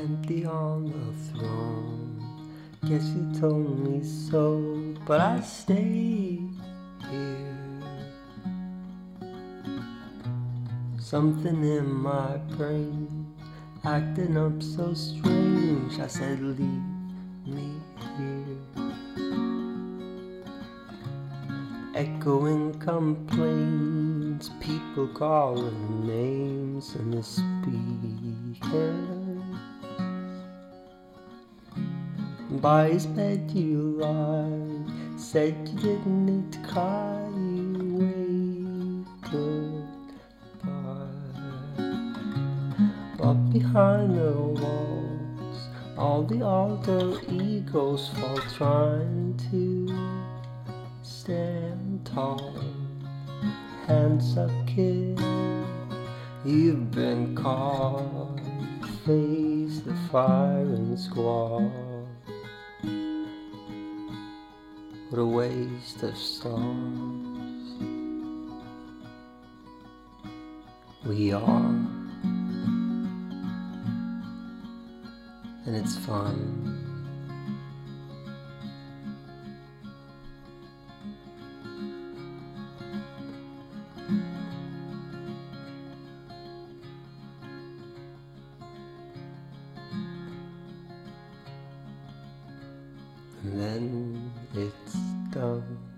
empty on the throne. Guess you told me so, but I stay here. Something in my brain acting up so strange. I said, Leave me here. Echoing complaints, people calling names in the speakers. By his bed you lied, said you didn't need to cry, you waved goodbye. But behind the walls, all the alter egos fall trying to stand tall. Hands up, kid, you've been caught. Face the firing squad. What a waste of stars we are, and it's fun. Then it's done.